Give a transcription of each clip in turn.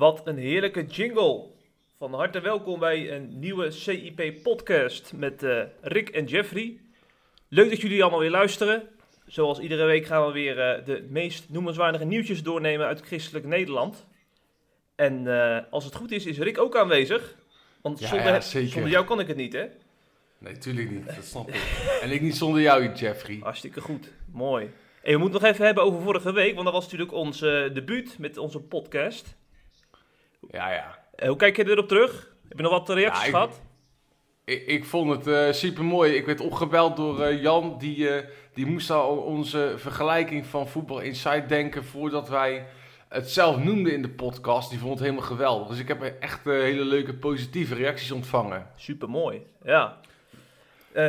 Wat een heerlijke jingle. Van harte welkom bij een nieuwe CIP-podcast met eh, Rick en Jeffrey. Leuk dat jullie allemaal weer luisteren. Zoals iedere week gaan we weer eh, de meest noemenswaardige nieuwtjes doornemen uit christelijk Nederland. En eh, als het goed is, is Rick ook aanwezig. Want Ja, zonder, ja, zonder jou kan ik het niet, hè? Nee, tuurlijk niet. Dat snap ik. En ik niet zonder jou, Jeffrey. Hartstikke goed. Mooi. En we moeten nog even hebben over vorige week, want dat was natuurlijk ons debuut met onze podcast. Ja, ja. Eh, hoe kijk je erop terug? Heb je nog wat reacties Ja, ik- gehad? Ik, ik vond het eh super mooi. Ik werd opgebeld door eh, Jan. Die, die moest al onze vergelijking van Voetbal Inside denken voordat wij het zelf noemden in de podcast. Die vond het helemaal geweldig. Dus ik heb echt hele leuke positieve reacties ontvangen. Super mooi. Ja.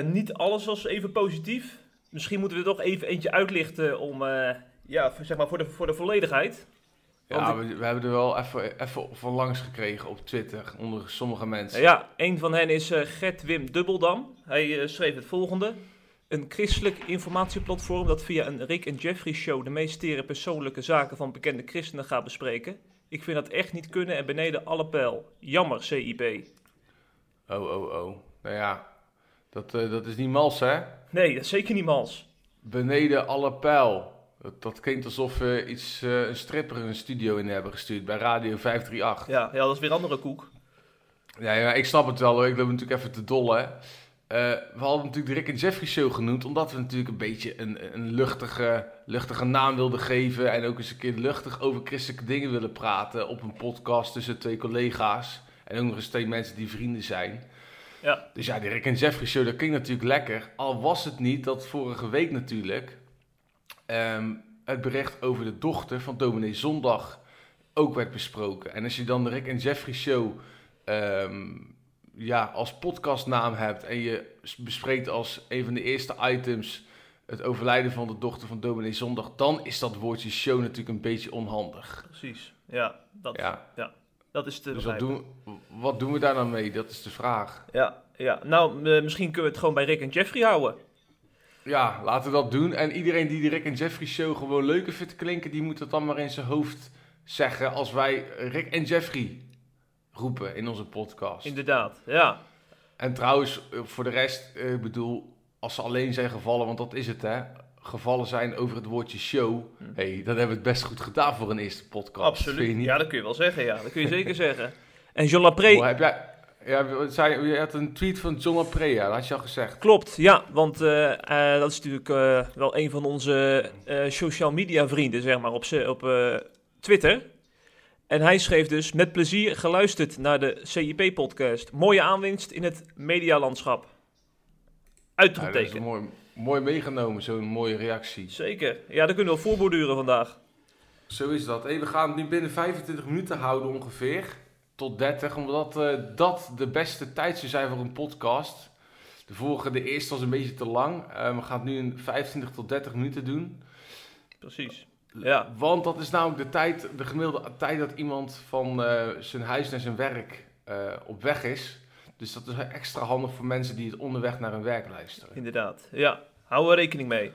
Niet alles was even positief. Misschien moeten we er toch even eentje uitlichten om, ja, zeg maar voor de, voor de volledigheid. Ja, we, we hebben er wel even, even van langs gekregen op Twitter onder sommige mensen. Ja, een van hen is eh, Gert Wim Dubbeldam. Hij eh, schreef het volgende. Een christelijk informatieplatform dat via een Rick en Jeffrey show de meest tere persoonlijke zaken van bekende christenen gaat bespreken. Ik vind dat echt niet kunnen en beneden alle pijl. Jammer, CIP. Oh, oh, oh. Nou ja, dat, eh, dat is niet mals, hè? Nee, dat is zeker niet mals. Beneden alle pijl. Dat, klinkt alsof we iets, eh, een stripper een studio in hebben gestuurd bij Radio 538. Ja, ja dat is weer andere koek. Ja, ja, ik snap het wel hoor. Ik loop natuurlijk even te dollen. Eh, we hadden natuurlijk de Rick en Jeffrey show genoemd, omdat we natuurlijk een beetje een, een luchtige, luchtige naam wilden geven. En ook eens een keer luchtig over christelijke dingen willen praten op een podcast tussen twee collega's. En ook nog eens twee mensen die vrienden zijn. Ja, Dus ja, die Rick en Jeffrey show, dat klinkt natuurlijk lekker. Al was het niet dat vorige week natuurlijk ehm, het bericht over de dochter van dominee Zondag ook werd besproken. En als je dan de Rick en Jeffrey show ehm, ja, als podcastnaam hebt en je bespreekt als een van de eerste items het overlijden van de dochter van dominee Zondag, dan is dat woordje show natuurlijk een beetje onhandig. precies. Ja, dat, Ja, dat is te dus wat doen, wat doen we daar dan mee? Dat is de vraag. Ja, ja. nou, eh, misschien kunnen we het gewoon bij Rick en Jeffrey houden. Ja, laten we dat doen. En iedereen die de Rick en Jeffrey show gewoon leuker vindt klinken, die moet het dan maar in zijn hoofd zeggen als wij Rick en Jeffrey roepen in onze podcast. Inderdaad, ja. En trouwens, voor de rest, eh, ik bedoel, als ze alleen zijn gevallen, want dat is het hè, gevallen zijn over het woordje show, Hm. hey, dan hebben we het best goed gedaan voor een eerste podcast. Absoluut. Ja, dat kun je wel zeggen, ja. Dat kun je zeker zeggen. En Jean Lapré, Hoe heb jij, ja, zei, je had een tweet van John Aprea, dat had je al gezegd. Klopt, ja, want eh, eh, dat is natuurlijk eh, wel een van onze social media vrienden, zeg maar, op, op Twitter. En hij schreef dus, met plezier geluisterd naar de CIP-podcast. Mooie aanwinst in het medialandschap. Ja, dat is Uitroepteken. mooi, mooi meegenomen, zo'n mooie reactie. Zeker. Ja, daar kunnen we voorborduren vandaag. Zo is dat. Hey, we gaan het nu binnen 25 minuten houden ongeveer. Tot 30, omdat eh, dat de beste tijd zou zijn voor een podcast. De vorige, de eerste was een beetje te lang. Eh, we gaan het nu in 25 tot 30 minuten doen. Precies. Ja. Want dat is namelijk de tijd, de gemiddelde tijd dat iemand van eh, zijn huis naar zijn werk op weg is. Dus dat is extra handig voor mensen die het onderweg naar hun werk luisteren. Inderdaad. Ja, hou er rekening mee.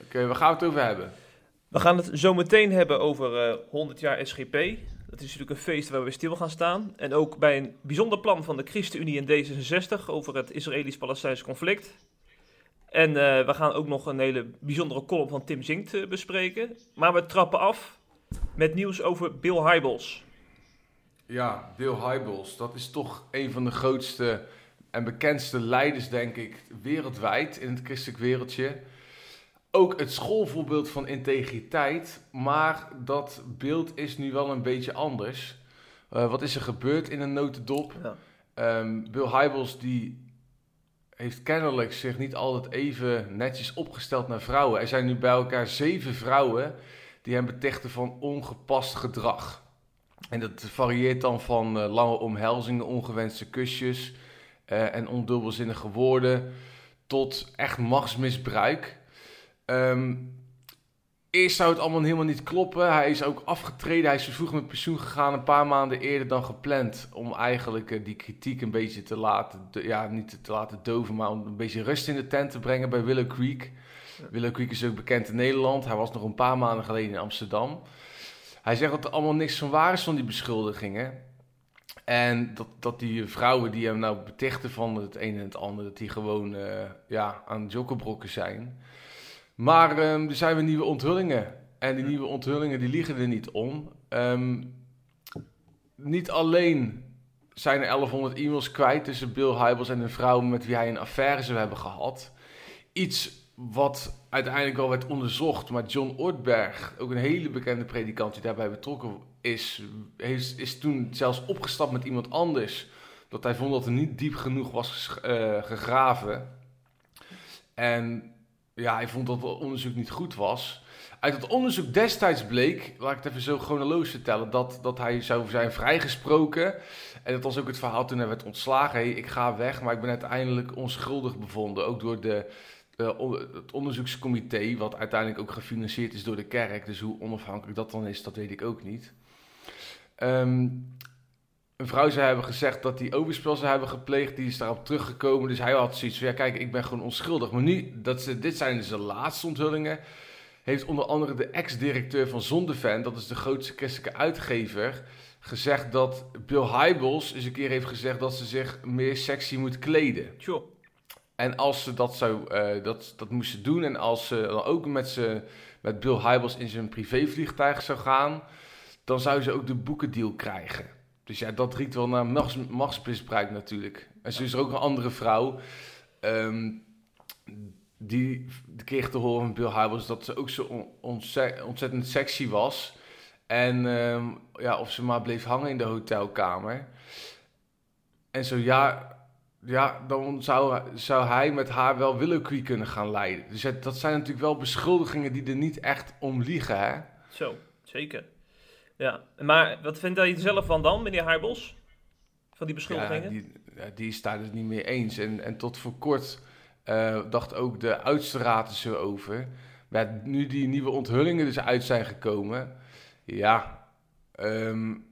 Oké, waar gaan we het over hebben? We gaan het zo meteen hebben over eh 100 jaar SGP. Dat is natuurlijk een feest waar we stil gaan staan. En ook bij een bijzonder plan van de ChristenUnie en D66 over het Israëlisch-Palestijnse conflict. En eh, we gaan ook nog een hele bijzondere column van Tim Zinkt eh, bespreken. Maar we trappen af met nieuws over Bill Hybels. Ja, Bill Hybels, dat is toch een van de grootste en bekendste leiders, denk ik, wereldwijd in het christelijk wereldje. Ook het schoolvoorbeeld van integriteit, maar dat beeld is nu wel een beetje anders. Eh, wat is er gebeurd in een notendop? Ja. Ehm, Bill Hybels die heeft kennelijk zich niet altijd even netjes opgesteld naar vrouwen. Er zijn nu bij elkaar zeven vrouwen die hem betichten van ongepast gedrag. En dat varieert dan van eh, lange omhelzingen, ongewenste kusjes eh, en ondubbelzinnige woorden tot echt machtsmisbruik. Ehm, eerst zou het allemaal helemaal niet kloppen. Hij is ook afgetreden. Hij is vervroegd met pensioen gegaan een paar maanden eerder dan gepland. Om eigenlijk eh, die kritiek een beetje te laten, ja, niet te laten doven, maar om een beetje rust in de tent te brengen bij Willow Creek. Willow Creek is ook bekend in Nederland. Hij was nog een paar maanden geleden in Amsterdam. Hij zegt dat er allemaal niks van waar is van die beschuldigingen. En dat, dat die vrouwen die hem nou betichten van het een en het ander, dat die gewoon uh, ja, aan jokkenbrokken zijn. Maar um, er zijn weer nieuwe onthullingen. En die nieuwe onthullingen die liegen er niet om. Um, niet alleen zijn er 1100 e-mails kwijt tussen Bill Hybels en een vrouw met wie hij een affaire zou hebben gehad. Iets wat uiteindelijk wel werd onderzocht, maar John Ortberg, ook een hele bekende predikant die daarbij betrokken is, is, is toen zelfs opgestapt met iemand anders. Dat hij vond dat er niet diep genoeg was uh, gegraven. En ja, hij vond dat het onderzoek niet goed was. Uit het onderzoek destijds bleek, laat ik het even zo chronologisch vertellen, dat, dat hij zou zijn vrijgesproken. En dat was ook het verhaal toen hij werd ontslagen. Hey, ik ga weg, maar ik ben uiteindelijk onschuldig bevonden. Ook door de, het onderzoekscomité, wat uiteindelijk ook gefinancierd is door de kerk. Dus hoe onafhankelijk dat dan is, dat weet ik ook niet. Um, een vrouw zou hebben gezegd dat hij overspel zou hebben gepleegd. Die is daarop teruggekomen. Dus hij had zoiets van, ja kijk, ik ben gewoon onschuldig. Maar nu, dat ze, dit zijn dus de laatste onthullingen. Heeft onder andere de ex-directeur van Zondevan, dat is de grootste christelijke uitgever, gezegd dat Bill Hybels eens een keer heeft gezegd dat ze zich meer sexy moet kleden. Sure. En als ze dat, zou, uh, dat, dat moesten doen en als ze dan ook met, ze, met Bill Hybels in zijn privévliegtuig zou gaan, dan zou ze ook de boekendeal krijgen. Dus ja, dat riekt wel naar machts, machtsmisbruik natuurlijk. En zo is er ook een andere vrouw. Um, die kreeg te horen van Bill Hybels dat ze ook zo ontzettend sexy was. En um, ja, of ze maar bleef hangen in de hotelkamer. En zo ja, ja dan zou, zou hij met haar wel willekeur kunnen gaan leiden. Dus dat zijn natuurlijk wel beschuldigingen die er niet echt om liegen, hè? Zo, zeker. Ja, maar wat vindt hij zelf van dan, meneer Harbos? Van die beschuldigingen? Ja, die, die is daar dus niet mee eens. En, en tot voor kort uh, dacht ook de oudste raad er zo over. Maar nu die nieuwe onthullingen dus uit zijn gekomen, ja, um,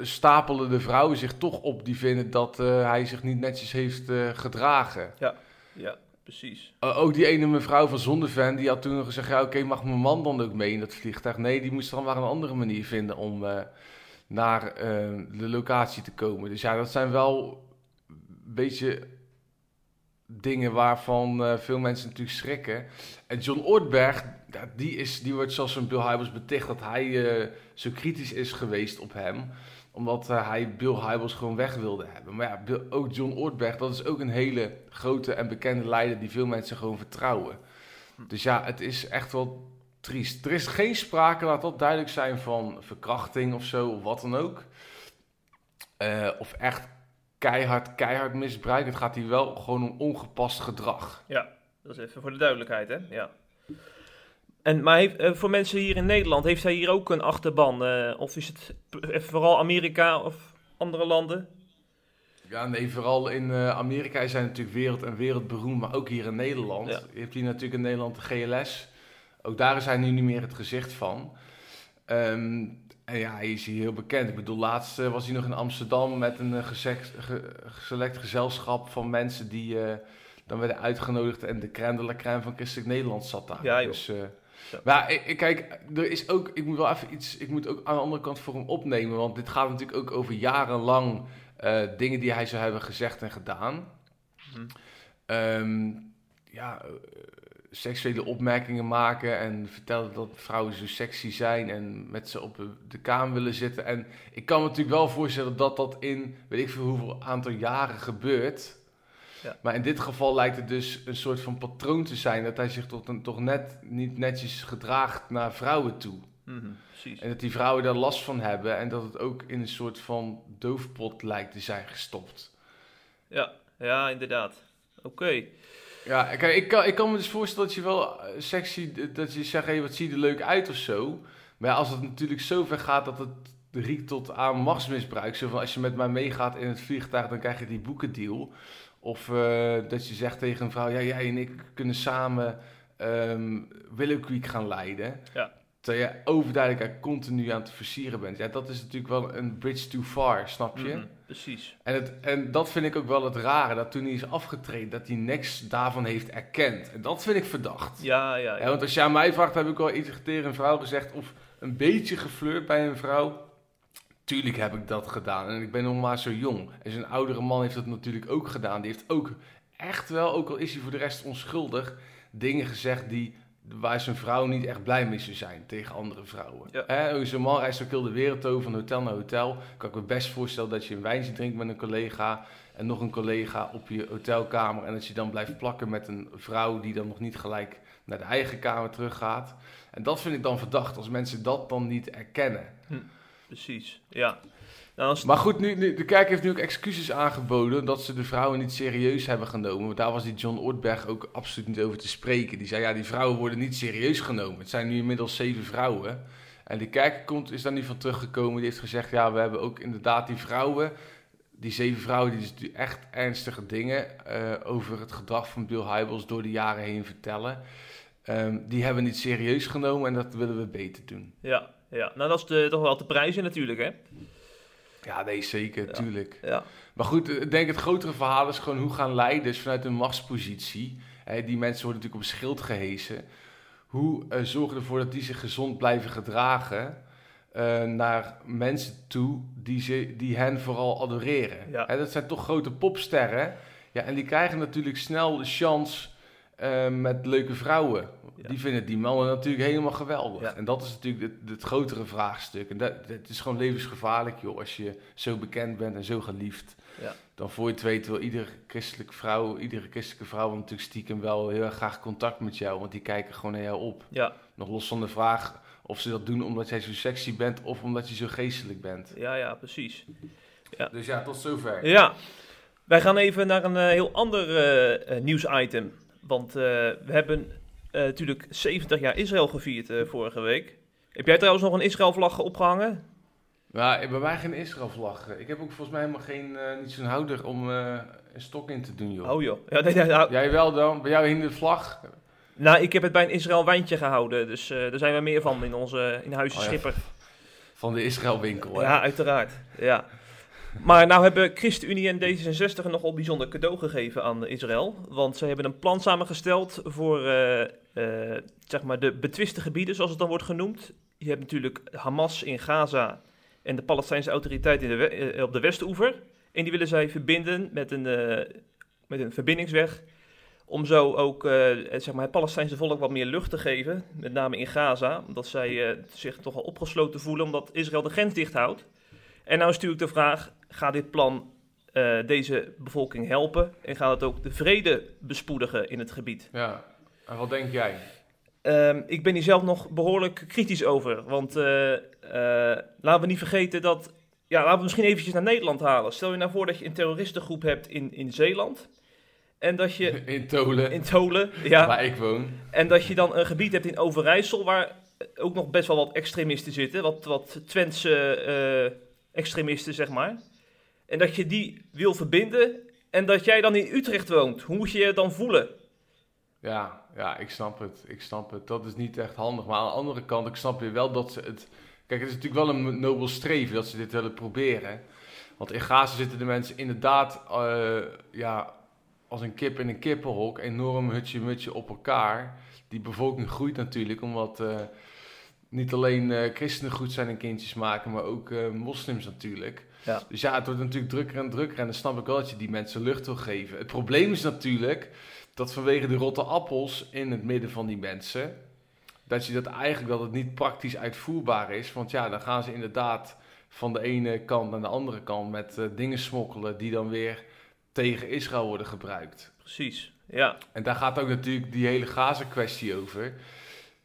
stapelen de vrouwen zich toch op die vinden dat uh, hij zich niet netjes heeft uh, gedragen. Ja, ja precies. Uh, ook die ene mevrouw van Zondevan, die had toen nog gezegd... ja, oké, mag mijn man dan ook mee in dat vliegtuig? Nee, die moest dan maar een andere manier vinden om uh, naar uh, de locatie te komen. Dus ja, dat zijn wel een beetje dingen waarvan veel mensen natuurlijk schrikken. En John Ortberg, die, is, die wordt zoals een Bill Hybels beticht... dat hij zo kritisch is geweest op hem omdat uh, hij Bill Hybels gewoon weg wilde hebben. Maar ja, Bill, ook John Ortberg, dat is ook een hele grote en bekende leider die veel mensen gewoon vertrouwen. Dus ja, het is echt wel triest. Er is geen sprake, laat dat duidelijk zijn, van verkrachting of zo, of wat dan ook. Uh, of echt keihard, keihard misbruik. Het gaat hier wel gewoon om ongepast gedrag. Ja, dat is even voor de duidelijkheid, hè? Ja. En, maar heeft, uh, voor mensen hier in Nederland, heeft hij hier ook een achterban? Uh, of is het vooral Amerika of andere landen? Ja, nee, vooral in Amerika zijn natuurlijk wereld en wereldberoemd, maar ook hier in Nederland. Ja. Je hebt hier natuurlijk in Nederland de GLS. Ook daar is hij nu niet meer het gezicht van. Um, en ja, hij is hier heel bekend. Ik bedoel, laatst was hij nog in Amsterdam met een ge, select gezelschap van mensen die dan werden uitgenodigd. En de crème de la crème van Christelijk Nederland zat daar. Ja, joh. Maar ik, kijk, er is ook, ik moet wel even iets, ik moet ook aan de andere kant voor hem opnemen, want dit gaat natuurlijk ook over jarenlang uh, dingen die hij zou hebben gezegd en gedaan. Mm. Um, ja, uh, seksuele opmerkingen maken en vertellen dat vrouwen zo sexy zijn en met ze op de kamer willen zitten. En ik kan me natuurlijk wel voorstellen dat dat in, weet ik veel hoeveel aantal jaren gebeurt. Ja. Maar in dit geval lijkt het dus een soort van patroon te zijn dat hij zich toch, toch net niet netjes gedraagt naar vrouwen toe. Mm -hmm, precies. En dat die vrouwen daar last van hebben en dat het ook in een soort van doofpot lijkt te zijn gestopt. Ja, ja inderdaad. Oké. Ja, kijk, ik kan, ik kan me dus voorstellen dat je wel sexy, dat je zegt, hey, wat zie je er leuk uit of zo. Maar ja, als het natuurlijk zo ver gaat dat het riekt tot aan machtsmisbruik. Zo van, als je met mij meegaat in het vliegtuig, dan krijg je die boekendeal. Of uh, dat je zegt tegen een vrouw, ja, jij en ik kunnen samen um, Willow Creek gaan leiden. Ja. Terwijl je overduidelijk er continu aan het versieren bent. Ja, dat is natuurlijk wel een bridge too far, snap je? Mhm, precies. En, het, en dat vind ik ook wel het rare, dat toen hij is afgetreden, dat hij niks daarvan heeft erkend. En dat vind ik verdacht. Ja, ja, ja. Ja, want als je aan mij vraagt, heb ik wel iets tegen een vrouw gezegd of een beetje geflirt bij een vrouw. Tuurlijk heb ik dat gedaan en ik ben nog maar zo jong. En zijn oudere man heeft dat natuurlijk ook gedaan. Die heeft ook echt wel, ook al is hij voor de rest onschuldig, dingen gezegd die, waar zijn vrouw niet echt blij mee zou zijn tegen andere vrouwen. Ja. Hè, zo'n man reist ook heel de wereld over, van hotel naar hotel. Kan ik me best voorstellen dat je een wijntje drinkt met een collega en nog een collega op je hotelkamer. En dat je dan blijft plakken met een vrouw die dan nog niet gelijk naar de eigen kamer teruggaat. En dat vind ik dan verdacht als mensen dat dan niet erkennen. Precies, ja. Nou, als- Maar goed, nu, nu, de kerk heeft nu ook excuses aangeboden dat ze de vrouwen niet serieus hebben genomen. Want daar was die John Ortberg ook absoluut niet over te spreken. Die zei, ja, die vrouwen worden niet serieus genomen. Het zijn nu inmiddels zeven vrouwen. En de kerk komt, is daar niet van teruggekomen. Die heeft gezegd, ja, we hebben ook inderdaad die vrouwen... Die zeven vrouwen die dus echt ernstige dingen eh, over het gedrag van Bill Hybels door de jaren heen vertellen. Ehm, die hebben we niet serieus genomen en dat willen we beter doen. ja, ja. Nou, dat is de, toch wel te prijzen natuurlijk, hè. Ja, nee, zeker, Ja. tuurlijk. Ja, Maar goed, eh, ik denk het grotere verhaal is gewoon hoe gaan leiders vanuit een machtspositie, hè, die mensen worden natuurlijk op schild gehesen, hoe eh, zorgen ervoor dat die zich gezond blijven gedragen eh, naar mensen toe die, ze, die hen vooral adoreren. Ja. Hè, dat zijn toch grote popsterren ja, en die krijgen natuurlijk snel de chance eh, met leuke vrouwen. Ja. Die vinden die mannen natuurlijk helemaal geweldig. Ja. En dat is natuurlijk het, het grotere vraagstuk. En dat, het is gewoon levensgevaarlijk, joh, als je zo bekend bent en zo geliefd. Ja. Dan voor je het weet wil iedere christelijke vrouw, iedere christelijke vrouw natuurlijk stiekem wel heel erg graag contact met jou. Want die kijken gewoon naar jou op. ja, Nog los van de vraag of ze dat doen omdat jij zo sexy bent of omdat je zo geestelijk bent. ja, ja, precies. Dus ja, tot zover. Ja, wij gaan even naar een eh, heel ander eh, nieuwsitem. Want eh, we hebben eh, natuurlijk 70 jaar Israël gevierd eh, vorige week. Heb jij trouwens nog een Israël-vlag opgehangen? Maar bij mij geen Israël-vlag. Ik heb ook volgens mij helemaal geen, niet zo'n houder om een stok in te doen, joh. Oh joh. Ja, nee, nee, nou, Jij wel dan? Bij jou hing de vlag? nou, ik heb het bij een Israël-wijntje gehouden. Dus daar zijn we meer van in onze in huizen Oh ja, Schipper. Van de Israël-winkel, hè? Ja, uiteraard. Ja. Maar nou hebben ChristenUnie en D66 een nogal bijzonder cadeau gegeven aan Israël. Want ze hebben een plan samengesteld voor eh, eh, zeg maar de betwiste gebieden, zoals het dan wordt genoemd. Je hebt natuurlijk Hamas in Gaza en de Palestijnse autoriteit in de eh, op de Westoever. En die willen zij verbinden met een, met een verbindingsweg. Om zo ook zeg maar, het Palestijnse volk wat meer lucht te geven. Met name in Gaza. Omdat zij zich toch al opgesloten voelen. Omdat Israël de grens dicht houdt. En nou is natuurlijk de vraag: gaat dit plan eh, deze bevolking helpen? En gaat het ook de vrede bespoedigen in het gebied? Ja. En wat denk jij? Ehm, ik ben hier zelf nog behoorlijk kritisch over. Want eh, eh, laten we niet vergeten dat. Ja, laten we misschien eventjes naar Nederland halen. Stel je nou voor dat je een terroristengroep hebt in, in Zeeland. En dat je In Tolen, in Tolen. Ja, waar ik woon. en dat je dan een gebied hebt in Overijssel. waar ook nog best wel wat extremisten zitten. Wat, wat Twentse extremisten, zeg maar. En dat je die wil verbinden. En dat jij dan in Utrecht woont. Hoe moet je je dan voelen? Ja, ja, ik snap het. Ik snap het. Dat is niet echt handig. Maar aan de andere kant, ik snap weer wel dat ze het... Kijk, het is natuurlijk wel een nobel streven dat ze dit willen proberen. Want in Gaza zitten de mensen inderdaad eh, ja, als een kip in een kippenhok. Enorm hutje-mutje op elkaar. Die bevolking groeit natuurlijk omdat eh, niet alleen eh, christenen goed zijn en kindjes maken, maar ook moslims natuurlijk. Ja. Dus ja, het wordt natuurlijk drukker en drukker. En dan snap ik wel dat je die mensen lucht wil geven. Het probleem is natuurlijk dat vanwege de rotte appels in het midden van die mensen, dat je dat eigenlijk dat het niet praktisch uitvoerbaar is. Want ja, dan gaan ze inderdaad van de ene kant naar de andere kant met eh, dingen smokkelen die dan weer tegen Israël worden gebruikt. Precies, ja. En daar gaat ook natuurlijk die hele Gaza-kwestie over.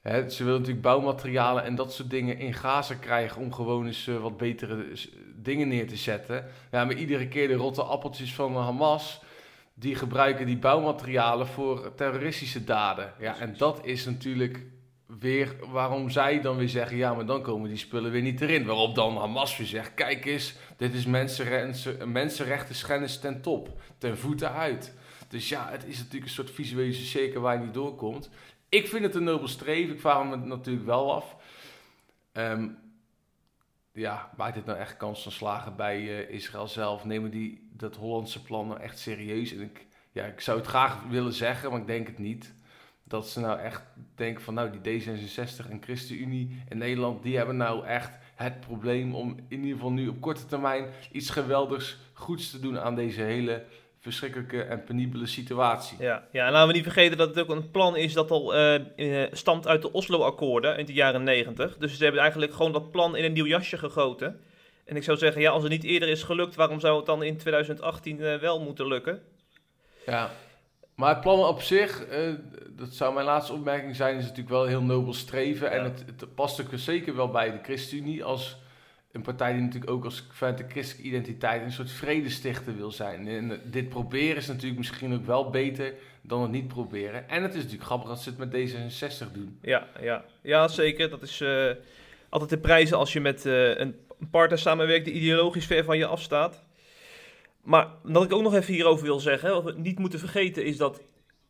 Ze willen natuurlijk bouwmaterialen en dat soort dingen in Gaza krijgen om gewoon eens eh, wat betere eh, dingen neer te zetten. Ja, maar iedere keer de rotte appeltjes van Hamas, die gebruiken die bouwmaterialen voor terroristische daden. Ja, en dat is natuurlijk weer waarom zij dan weer zeggen, ja, maar dan komen die spullen weer niet erin. Waarop dan Hamas weer zegt, kijk eens, dit is mensenrechten, mensenrechten schennis ten top, ten voeten uit. Dus ja, het is natuurlijk een soort visuele cirkel waar je niet doorkomt. Ik vind het een nobel streven. Ik vraag me natuurlijk wel af. Ehm, ja, maakt dit nou echt kans van slagen bij uh, Israël zelf? Nemen die dat Hollandse plan nou echt serieus? En ik, ja, ik zou het graag willen zeggen, maar ik denk het niet. Dat ze nou echt denken van nou die D66 en ChristenUnie in Nederland, die hebben nou echt het probleem om in ieder geval nu op korte termijn iets geweldigs goeds te doen aan deze hele verschrikkelijke en penibele situatie. Ja, ja en laten we niet vergeten dat het ook een plan is dat al uh, stamt uit de Oslo-akkoorden in de jaren 90. Dus ze hebben eigenlijk gewoon dat plan in een nieuw jasje gegoten. En ik zou zeggen, ja, als het niet eerder is gelukt, waarom zou het dan in 2018 uh, wel moeten lukken? Ja, maar het plan op zich, dat zou mijn laatste opmerking zijn, is natuurlijk wel heel nobel streven. Ja. En het, het, past ook zeker wel bij de ChristenUnie als een partij die natuurlijk ook als vanuit de christelijke identiteit een soort vredestichter wil zijn. En dit proberen is natuurlijk misschien ook wel beter dan het niet proberen. En het is natuurlijk grappig dat ze het met D66 doen. Ja, ja. ja zeker. Dat is uh, altijd de prijzen als je met uh, een partner samenwerkt die ideologisch ver van je afstaat. Maar wat ik ook nog even hierover wil zeggen, wat we niet moeten vergeten, is dat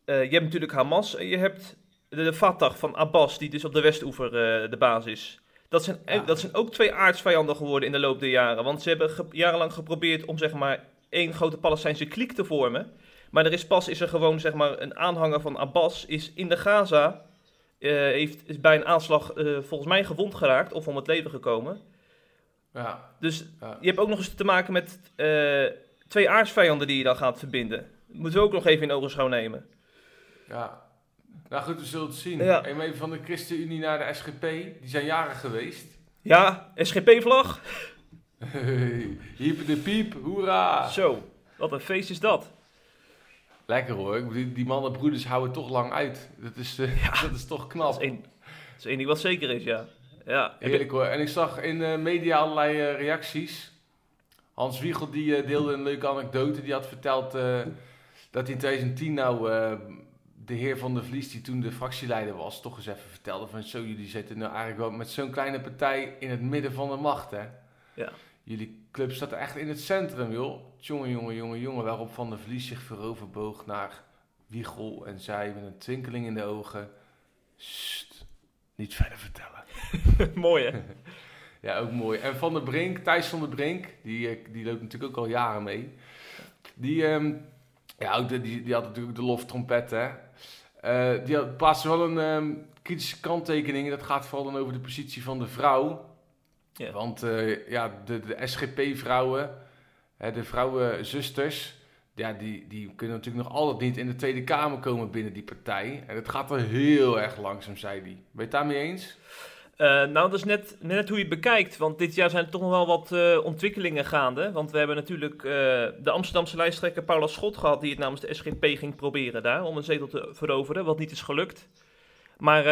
je hebt natuurlijk Hamas en je hebt de, de Fatah van Abbas, die dus op de Westoever de baas is. Dat zijn, dat zijn ook twee aardsvijanden geworden in de loop der jaren. Want ze hebben jarenlang geprobeerd om zeg maar één grote Palestijnse kliek te vormen. Maar er is pas is er gewoon zeg maar een aanhanger van Abbas is in de Gaza uh, heeft, is bij een aanslag uh, volgens mij gewond geraakt of om het leven gekomen. Ja. Dus Ja. je hebt ook nog eens te maken met uh, twee aardsvijanden die je dan gaat verbinden. Moeten we ook nog even in ogenschouw nemen. Ja. Nou goed, we zullen het zien. Ja. Even van de ChristenUnie naar de SGP. Die zijn jaren geweest. Ja, SGP-vlag. Hiep de piep, hoera! Zo, wat een feest is dat. Lekker hoor. Bedoel, Die mannenbroeders houden toch lang uit. Dat is, uh, dat is toch knap. Dat is één, dat is één ding wat zeker is, ja. ja. Heerlijk hoor. En ik zag in de media allerlei uh, reacties. Hans Wiegel die uh, deelde een leuke anekdote. Die had verteld dat in 2010 nou de heer Van der Vlies, die toen de fractieleider was, toch eens even vertelde van zo, jullie zitten nou eigenlijk wel met zo'n kleine partij in het midden van de macht, hè? Ja. Jullie club staat echt in het centrum, joh. Jongen, jongen, jongen, jongen. Waarop Van der Vlies zich vooroverboog naar Wiegel en zei met een twinkeling in de ogen... Sst, niet verder vertellen. mooi, hè? ja, ook mooi. En Van der Brink, Thijs van der Brink, die, die loopt natuurlijk ook al jaren mee. Die, um, ja, die, die had natuurlijk de loftrompet, hè. Uh, die had, wel een um, kritische kanttekening. Dat gaat vooral dan over de positie van de vrouw. Ja. Want uh, ja, de, de SGP-vrouwen, de vrouwenzusters, ja, die, die kunnen natuurlijk nog altijd niet in de Tweede Kamer komen binnen die partij. En het gaat wel heel erg langzaam, zei hij. Ben je het daarmee eens? Uh, nou, dat is net, net hoe je het bekijkt. Want dit jaar zijn er toch nog wel wat uh, ontwikkelingen gaande. Want we hebben natuurlijk uh, de Amsterdamse lijsttrekker Paula Schot gehad... die het namens de SGP ging proberen daar om een zetel te veroveren, wat niet is gelukt. Maar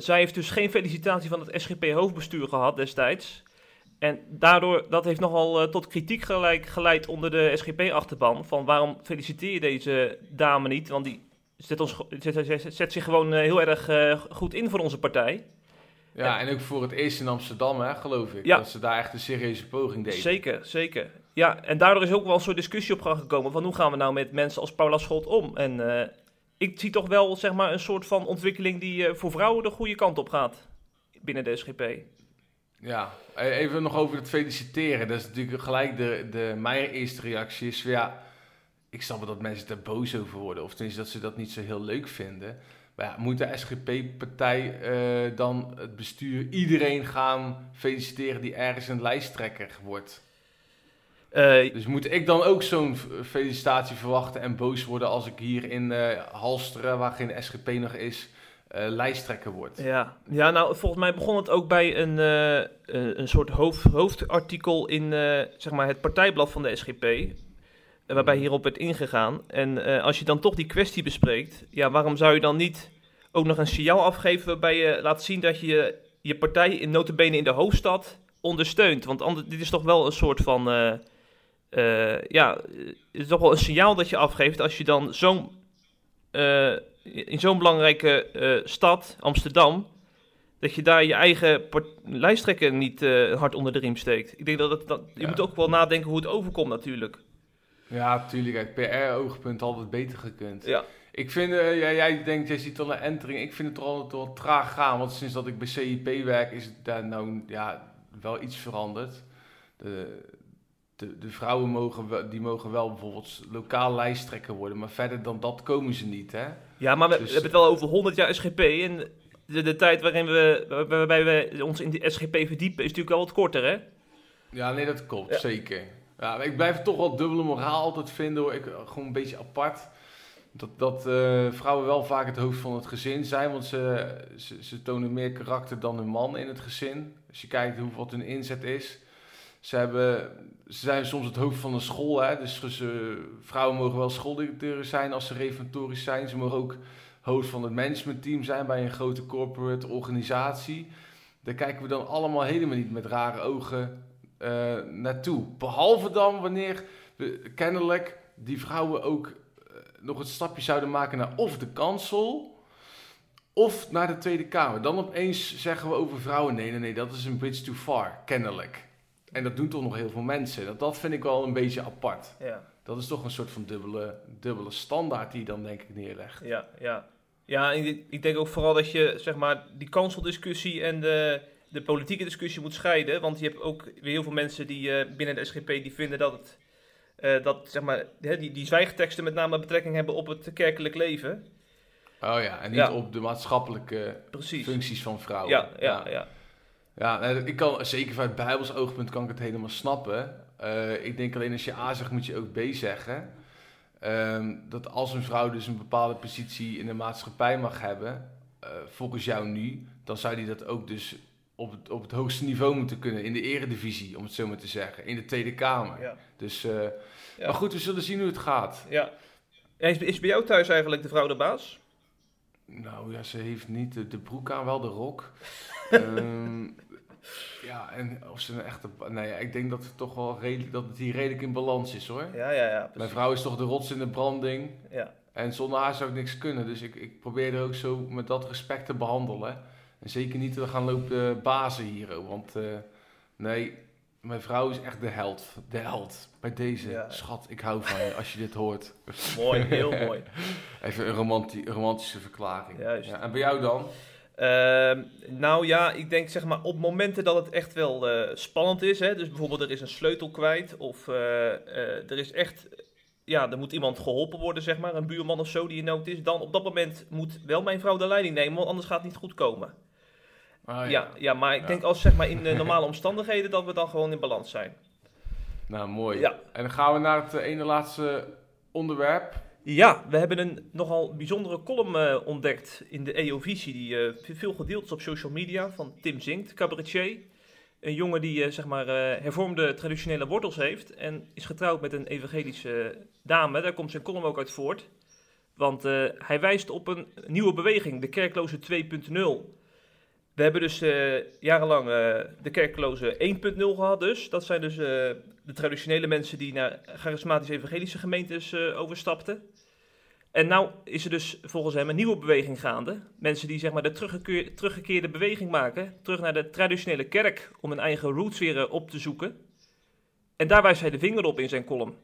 zij heeft dus geen felicitatie van het SGP-hoofdbestuur gehad destijds. En daardoor, dat heeft nogal tot kritiek geleid onder de SGP-achterban. Van waarom feliciteer je deze dame niet? Want die zet, ons, zet, zet zich gewoon heel erg goed in voor onze partij. Ja, en ook voor het eerst in Amsterdam, hè, geloof ik. Ja. Dat ze daar echt een serieuze poging deden. Zeker, zeker. Ja, en daardoor is ook wel een soort discussie op gang gekomen van hoe gaan we nou met mensen als Paula Schot om? En uh, ik zie toch wel, zeg maar, een soort van ontwikkeling die uh, voor vrouwen de goede kant op gaat binnen de SGP. Ja, even nog over het feliciteren. Dat is natuurlijk gelijk de, de mijn eerste reactie is, ja, ik snap wel dat mensen er boos over worden. Of tenminste dat ze dat niet zo heel leuk vinden. Maar ja, moet de SGP-partij uh, dan het bestuur iedereen gaan feliciteren die ergens een lijsttrekker wordt? Uh, dus moet ik dan ook zo'n felicitatie verwachten en boos worden als ik hier in uh, Halsteren, waar geen SGP nog is, lijsttrekker word? Ja. ja, nou volgens mij begon het ook bij een, een soort hoofd, hoofdartikel in zeg maar het partijblad van de SGP waarbij hierop werd ingegaan. En uh, als je dan toch die kwestie bespreekt, ja, waarom zou je dan niet ook nog een signaal afgeven waarbij je laat zien dat je je partij in notabene in de hoofdstad ondersteunt? Want anders, dit is toch wel een soort van, uh, uh, ja, het is toch wel een signaal dat je afgeeft als je dan zo'n, in zo'n belangrijke stad, Amsterdam, dat je daar je eigen lijsttrekker niet hard onder de riem steekt. Ik denk dat, je ja. moet ook wel nadenken hoe het overkomt natuurlijk. Ja, natuurlijk. Uit PR-oogpunt altijd beter gekund. Ja. Ik vind, uh, jij, jij denkt, jij ziet al een entering. Ik vind het toch altijd wel traag gaan. Want sinds dat ik bij CIP werk, is daar nou ja, wel iets veranderd. De, de, de vrouwen mogen, die mogen wel bijvoorbeeld lokaal lijsttrekker worden. Maar verder dan dat komen ze niet, hè? Ja, maar we, dus- hebben het wel over 100 jaar SGP. En de, de tijd waarin we, waarbij we ons in de SGP verdiepen, is natuurlijk wel wat korter, hè? Ja, nee, dat klopt, zeker. Ja, ik blijf toch wel dubbele moraal altijd vinden, hoor. Ik, gewoon een beetje apart. Dat, dat uh, vrouwen wel vaak het hoofd van het gezin zijn, want ze, ze, ze, tonen meer karakter dan hun man in het gezin. Als je kijkt hoe, wat hun inzet is. Ze, hebben, ze zijn soms het hoofd van een school, hè? dus ze, vrouwen mogen wel schooldirecteuren zijn als ze reformatorisch zijn. Ze mogen ook hoofd van het managementteam zijn bij een grote corporate organisatie. Daar kijken we dan allemaal helemaal niet met rare ogen uh, naartoe. Behalve dan wanneer we kennelijk die vrouwen ook uh, nog het stapje zouden maken naar of de kansel of naar de Tweede Kamer. Dan opeens zeggen we over vrouwen: nee, nee, nee, dat is een bridge too far, kennelijk. En dat doen toch nog heel veel mensen. Dat, dat vind ik wel een beetje apart. Ja. Dat is toch een soort van dubbele, dubbele standaard die je dan denk ik neerlegt. Ja, ja. ja ik denk ook vooral dat je zeg maar die kanseldiscussie en de de politieke discussie moet scheiden. Want je hebt ook weer heel veel mensen die uh, binnen de SGP die vinden dat het. Uh, dat zeg maar, die, die zwijgteksten met name betrekking hebben op het kerkelijk leven. Oh ja, en niet op de maatschappelijke Precies. functies van vrouwen. Ja, ja, ja. ja. ik kan, zeker vanuit Bijbels oogpunt kan ik het helemaal snappen. Uh, ik denk alleen als je A zegt, moet je ook B zeggen. Um, dat als een vrouw dus een bepaalde positie in de maatschappij mag hebben, volgens jou nu, dan zou die dat ook dus op het, op het hoogste niveau moeten kunnen in de eredivisie, om het zo maar te zeggen. In de Tweede Kamer. Ja. Dus, uh, ja. Maar goed, we zullen zien hoe het gaat. Ja. Is, is bij jou thuis eigenlijk de vrouw de baas? Nou ja, ze heeft niet de, de broek aan, wel de rok. um, ja, en of ze een echte... Nee, ik denk dat het toch wel redelijk, dat het hier redelijk in balans is hoor. Ja, ja, ja. Mijn vrouw is toch de rots in de branding. Ja. En zonder haar zou ik niks kunnen. Dus ik, ik probeer er ook zo met dat respect te behandelen. En zeker niet te gaan lopen bazen hier. Want uh, nee, mijn vrouw is echt de held. De held. Bij deze. Schat, ik hou van je als je dit hoort. Mooi, heel mooi. Even een romanti romantische verklaring. Juist. Ja, en bij jou dan? Uh, nou ja, ik denk zeg maar op momenten dat het echt wel uh, spannend is. Hè, dus bijvoorbeeld er is een sleutel kwijt. Of uh, er is echt ja, er moet iemand geholpen worden, zeg maar, een buurman of zo die in nood is, dan op dat moment moet wel mijn vrouw de leiding nemen, want anders gaat het niet goed komen. Ah, ja. ja. maar ik denk als zeg maar in de normale omstandigheden dat we dan gewoon in balans zijn. Nou, mooi. Ja. En dan gaan we naar het eh, ene laatste onderwerp. Ja, we hebben een nogal bijzondere column uh, ontdekt in de EO-visie, die uh, veel gedeeld is op social media, van Tim Zinkt, cabaretier. Een jongen die zeg maar hervormde traditionele wortels heeft en is getrouwd met een evangelische dame. Daar komt zijn column ook uit voort. Want hij wijst op een nieuwe beweging, de kerkloze 2.0. We hebben dus uh, jarenlang uh, de kerkloze 1.0 gehad dus. Dat zijn dus uh, de traditionele mensen die naar charismatische evangelische gemeentes overstapten. En nou is er dus volgens hem een nieuwe beweging gaande. Mensen die zeg maar de teruggekeerde, teruggekeerde beweging maken. Terug naar de traditionele kerk om hun eigen roots weer op te zoeken. En daar wijst hij de vinger op in zijn column.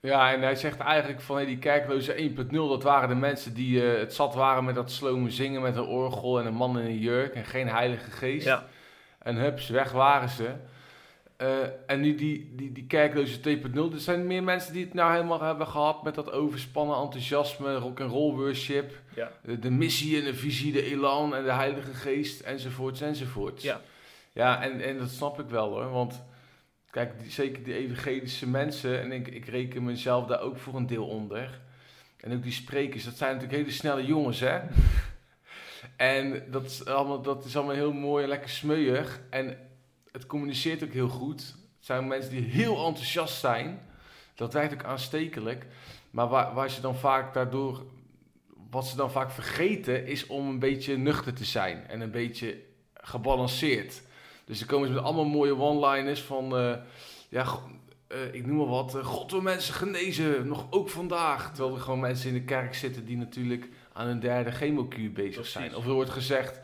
Ja, en hij zegt eigenlijk van hey, die kerkloze 1.0, dat waren de mensen die uh, het zat waren met dat slome zingen met een orgel en een man in een jurk en geen heilige geest. Ja. En hups, weg waren ze. Uh, en nu die, die, die kerkloze 2.0, er zijn meer mensen die het nou helemaal hebben gehad met dat overspannen enthousiasme, rock and roll worship, ja. de, de, missie en de visie, de elan en de heilige geest enzovoorts enzovoorts. Ja, ja en, en dat snap ik wel hoor, want Kijk, zeker die evangelische mensen, en ik, ik reken mezelf daar ook voor een deel onder. En ook die sprekers, dat zijn natuurlijk hele snelle jongens, hè? en dat is, allemaal, dat is allemaal heel mooi en lekker smeuig. En het communiceert ook heel goed. Het zijn mensen die heel enthousiast zijn. Dat werkt ook aanstekelijk. Maar waar, waar ze dan vaak daardoor, wat ze dan vaak vergeten, is om een beetje nuchter te zijn. En een beetje gebalanceerd. Dus dan komen ze met allemaal mooie one-liners van, uh, ja, uh, ik noem maar wat, uh, God wil mensen genezen, nog ook vandaag. Terwijl er gewoon mensen in de kerk zitten die natuurlijk aan een derde chemokuur bezig zijn. Of er wordt gezegd,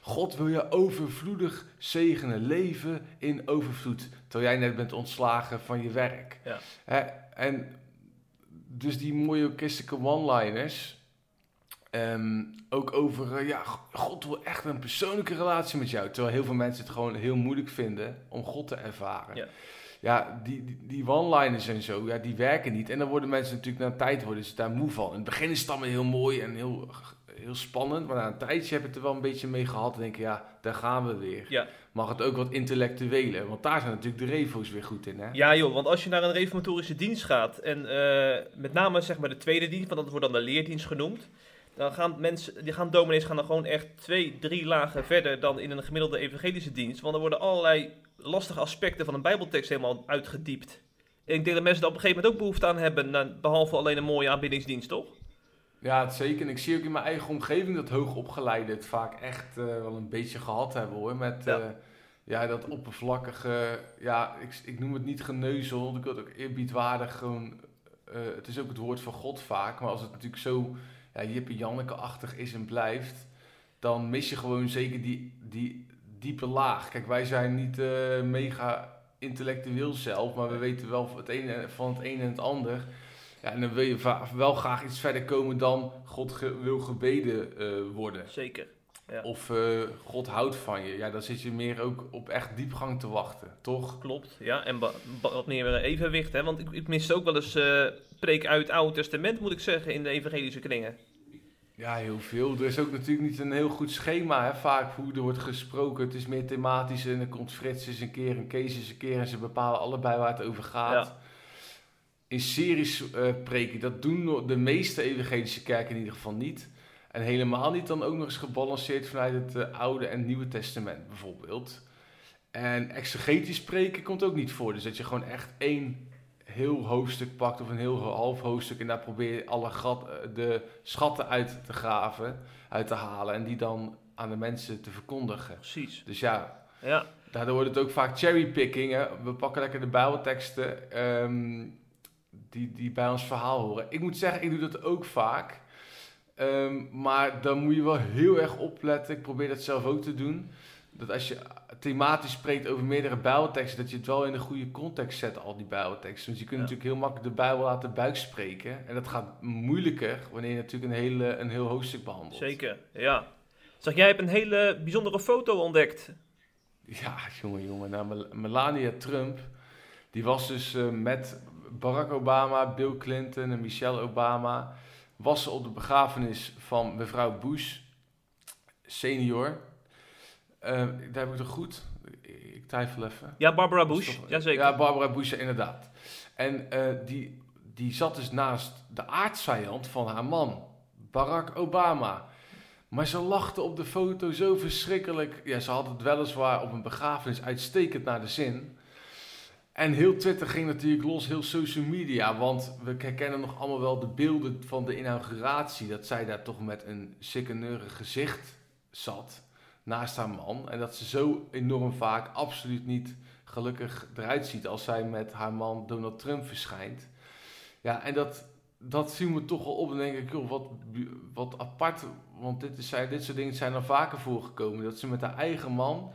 God wil je overvloedig zegenen, leven in overvloed. Terwijl jij net bent ontslagen van je werk. Ja. Hè? En dus die mooie christelijke one-liners, Ehm, ook over, eh, ja, God wil echt een persoonlijke relatie met jou. Terwijl heel veel mensen het gewoon heel moeilijk vinden om God te ervaren. Ja. Ja, die, die, die one-liners en zo, ja, die werken niet. En dan worden mensen natuurlijk na een tijd worden ze daar moe van. In het begin is het allemaal heel mooi en heel, heel spannend. Maar na een tijdje heb je het er wel een beetje mee gehad. En denk je, ja, daar gaan we weer. Ja. Mag het ook wat intellectueler? Want daar zijn natuurlijk de revo's weer goed in, hè? Ja joh, want als je naar een reformatorische dienst gaat en eh, met name zeg maar de tweede dienst, want dat wordt dan de leerdienst genoemd, dan gaan mensen, die gaan dominees gaan dan gewoon echt twee, drie lagen verder dan in een gemiddelde evangelische dienst, want er worden allerlei lastige aspecten van een bijbeltekst helemaal uitgediept. En ik denk dat mensen daar op een gegeven moment ook behoefte aan hebben, behalve alleen een mooie aanbiddingsdienst, toch? Ja, het zeker. En ik zie ook in mijn eigen omgeving dat hoogopgeleiden het vaak echt eh, wel een beetje gehad hebben hoor. Met Ja. ja. ja, dat oppervlakkige, ja, ik, ik noem het niet geneuzel, want ik wil het ook eerbiedwaardig gewoon. eh, het is ook het woord van God vaak, maar als het natuurlijk zo ja, Jippe Janneke-achtig is en blijft, dan mis je gewoon zeker die, die diepe laag. Kijk, wij zijn niet eh, mega intellectueel zelf, maar we weten wel van het ene, van het een en het ander. Ja, en dan wil je wel graag iets verder komen dan God ge- wil gebeden eh, worden. Zeker. Ja. Of eh, God houdt van je. Ja, dan zit je meer ook op echt diepgang te wachten, toch? Klopt, ja. En wat meer evenwicht, hè. Want ik, ik mis ook wel eens eh preek uit het Oude Testament, moet ik zeggen, in de evangelische kringen. Ja, heel veel. Er is ook natuurlijk niet een heel goed schema, hè, vaak hoe er wordt gesproken. Het is meer thematisch en dan komt Frits eens een keer en Kees eens een keer en ze bepalen allebei waar het over gaat. Ja. In series eh, preken, dat doen de meeste evangelische kerken in ieder geval niet. En helemaal niet dan ook nog eens gebalanceerd vanuit het eh, Oude en Nieuwe Testament bijvoorbeeld. En exegetisch preken komt ook niet voor. Dus dat je gewoon echt één heel hoofdstuk pakt of een heel half hoofdstuk en daar probeer je alle gat, eh, de schatten uit te graven, uit te halen en die dan aan de mensen te verkondigen. Precies. Dus ja, Ja, daardoor wordt het ook vaak cherrypicking. hè. We pakken lekker de bijbelteksten ehm, die, die bij ons verhaal horen. Ik moet zeggen, ik doe dat ook vaak. Ehm, maar dan moet je wel heel erg opletten. Ik probeer dat zelf ook te doen. Dat als je thematisch spreekt over meerdere bijbelteksten, dat je het wel in de goede context zet, al die bijbelteksten. Want je kunt Ja. natuurlijk heel makkelijk de bijbel laten buikspreken. En dat gaat moeilijker wanneer je natuurlijk een, hele, een heel hoofdstuk behandelt. zeker. Ja. Zeg, jij hebt een hele bijzondere foto ontdekt. Ja, jongen, jongen. Nou, Mel- Melania Trump, die was dus eh, met Barack Obama, Bill Clinton en Michelle Obama, was ze op de begrafenis van mevrouw Bush senior. Eh, daar heb ik het goed. Ik, twijfel even. Ja, Barbara Bush. toch- Jazeker. Ja, Barbara Bush, inderdaad. En eh, die, die zat dus naast de aardsvijand van haar man, Barack Obama. Maar ze lachte op de foto zo verschrikkelijk. Ja, ze had het weliswaar op een begrafenis uitstekend naar de zin. En heel Twitter ging natuurlijk los, heel social media. Want we herkennen nog allemaal wel de beelden van de inauguratie. Dat zij daar toch met een sikkeneurig gezicht zat naast haar man. En dat ze zo enorm vaak absoluut niet gelukkig eruit ziet als zij met haar man Donald Trump verschijnt. Ja, en dat, dat viel me toch wel op. En denk ik, joh, wat, wat apart. Want dit, is, dit soort dingen zijn er vaker voorgekomen. Dat ze met haar eigen man,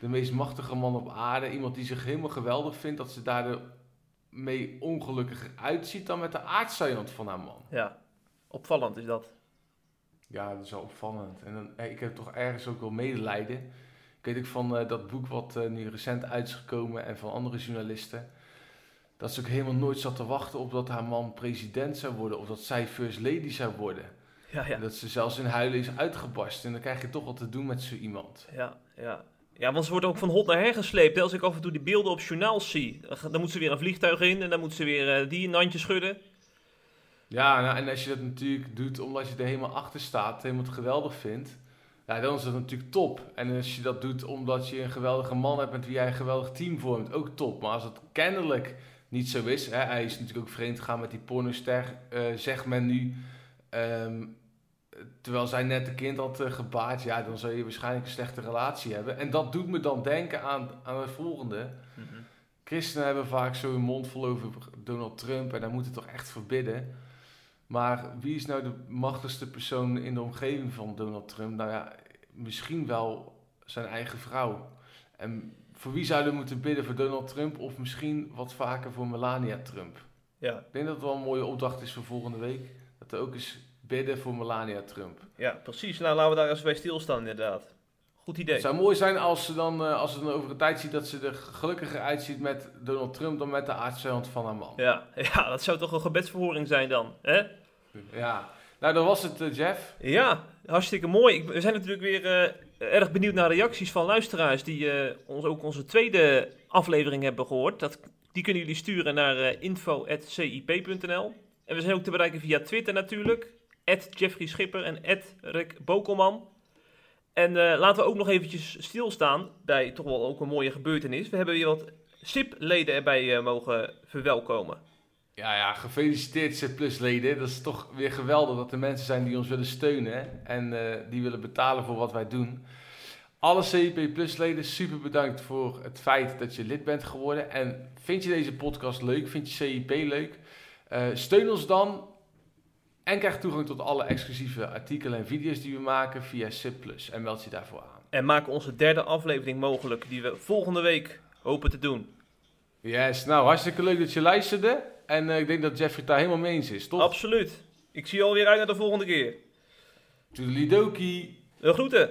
de meest machtige man op aarde, iemand die zich helemaal geweldig vindt, dat ze daar de mee ongelukkiger uitziet dan met de aardsvijand van haar man. Ja. Opvallend is dat. Ja, dat is wel opvallend. En dan, eh, ik heb toch ergens ook wel medelijden. Ik weet ook van eh, dat boek wat eh, nu recent uit is gekomen en van andere journalisten. Dat ze ook helemaal nooit zat te wachten op dat haar man president zou worden. Of dat zij first lady zou worden. Ja, ja. En dat ze zelfs in huilen is uitgebarst. En dan krijg je toch wat te doen met zo iemand. Ja, ja. Ja, want ze wordt ook van hot naar her gesleept. hè. Als ik af en toe die beelden op journaals zie, dan moet ze weer een vliegtuig in en dan moet ze weer die een handje schudden. Ja, nou, en als je dat natuurlijk doet omdat je er helemaal achter staat, helemaal het geweldig vindt, ja, dan is dat natuurlijk top. En als je dat doet omdat je een geweldige man hebt met wie jij een geweldig team vormt, ook top. Maar als het kennelijk niet zo is, hè, hij is natuurlijk ook vreemd gegaan met die pornoster, eh, zegt men nu, ehm, terwijl zij net een kind had eh, gebaard, ja, dan zou je waarschijnlijk een slechte relatie hebben. En dat doet me dan denken aan, aan het volgende. Christenen hebben vaak zo hun mond vol over Donald Trump en daar moeten toch echt verbidden. Maar wie is nou de machtigste persoon in de omgeving van Donald Trump? Nou ja, misschien wel zijn eigen vrouw. En voor wie zouden we moeten bidden? Voor Donald Trump of misschien wat vaker voor Melania Trump? Ja, Ik denk dat het wel een mooie opdracht is voor volgende week. Dat er ook eens bidden voor Melania Trump. Ja, precies. Nou, laten we daar eens bij stilstaan inderdaad. Goed idee. Het zou mooi zijn als ze dan, eh, als ze dan over een tijd ziet dat ze er gelukkiger uitziet met Donald Trump dan met de aardsvijand van haar man. Ja, ja, dat zou toch een gebedsverhoring zijn dan, hè? Ja, nou dat was het eh, Jeff. Ja, hartstikke mooi. We zijn natuurlijk weer eh, erg benieuwd naar reacties van luisteraars die eh, ons ook onze tweede aflevering hebben gehoord. Dat, die kunnen jullie sturen naar info.cip.nl. En we zijn ook te bereiken via Twitter natuurlijk. Jeffrey Schipper en Rick Bokelman. En laten we ook nog eventjes stilstaan bij toch wel ook een mooie gebeurtenis. We hebben weer wat SIP-leden erbij mogen verwelkomen. Ja, ja, gefeliciteerd C leden. Dat is toch weer geweldig dat er mensen zijn die ons willen steunen en eh, die willen betalen voor wat wij doen. Alle CIP Plus leden, super bedankt voor het feit dat je lid bent geworden. En vind je deze podcast leuk? Vind je CIP leuk? Eh, steun ons dan en krijg toegang tot alle exclusieve artikelen en video's die we maken via CIP. En meld je daarvoor aan. En maken onze derde aflevering mogelijk, die we volgende week hopen te doen. Yes, nou hartstikke leuk dat je luisterde. En eh, ik denk dat Jeffrey het daar helemaal mee eens is, toch? Absoluut. Ik zie je alweer uit naar de volgende keer. Toedelidokie. De groeten.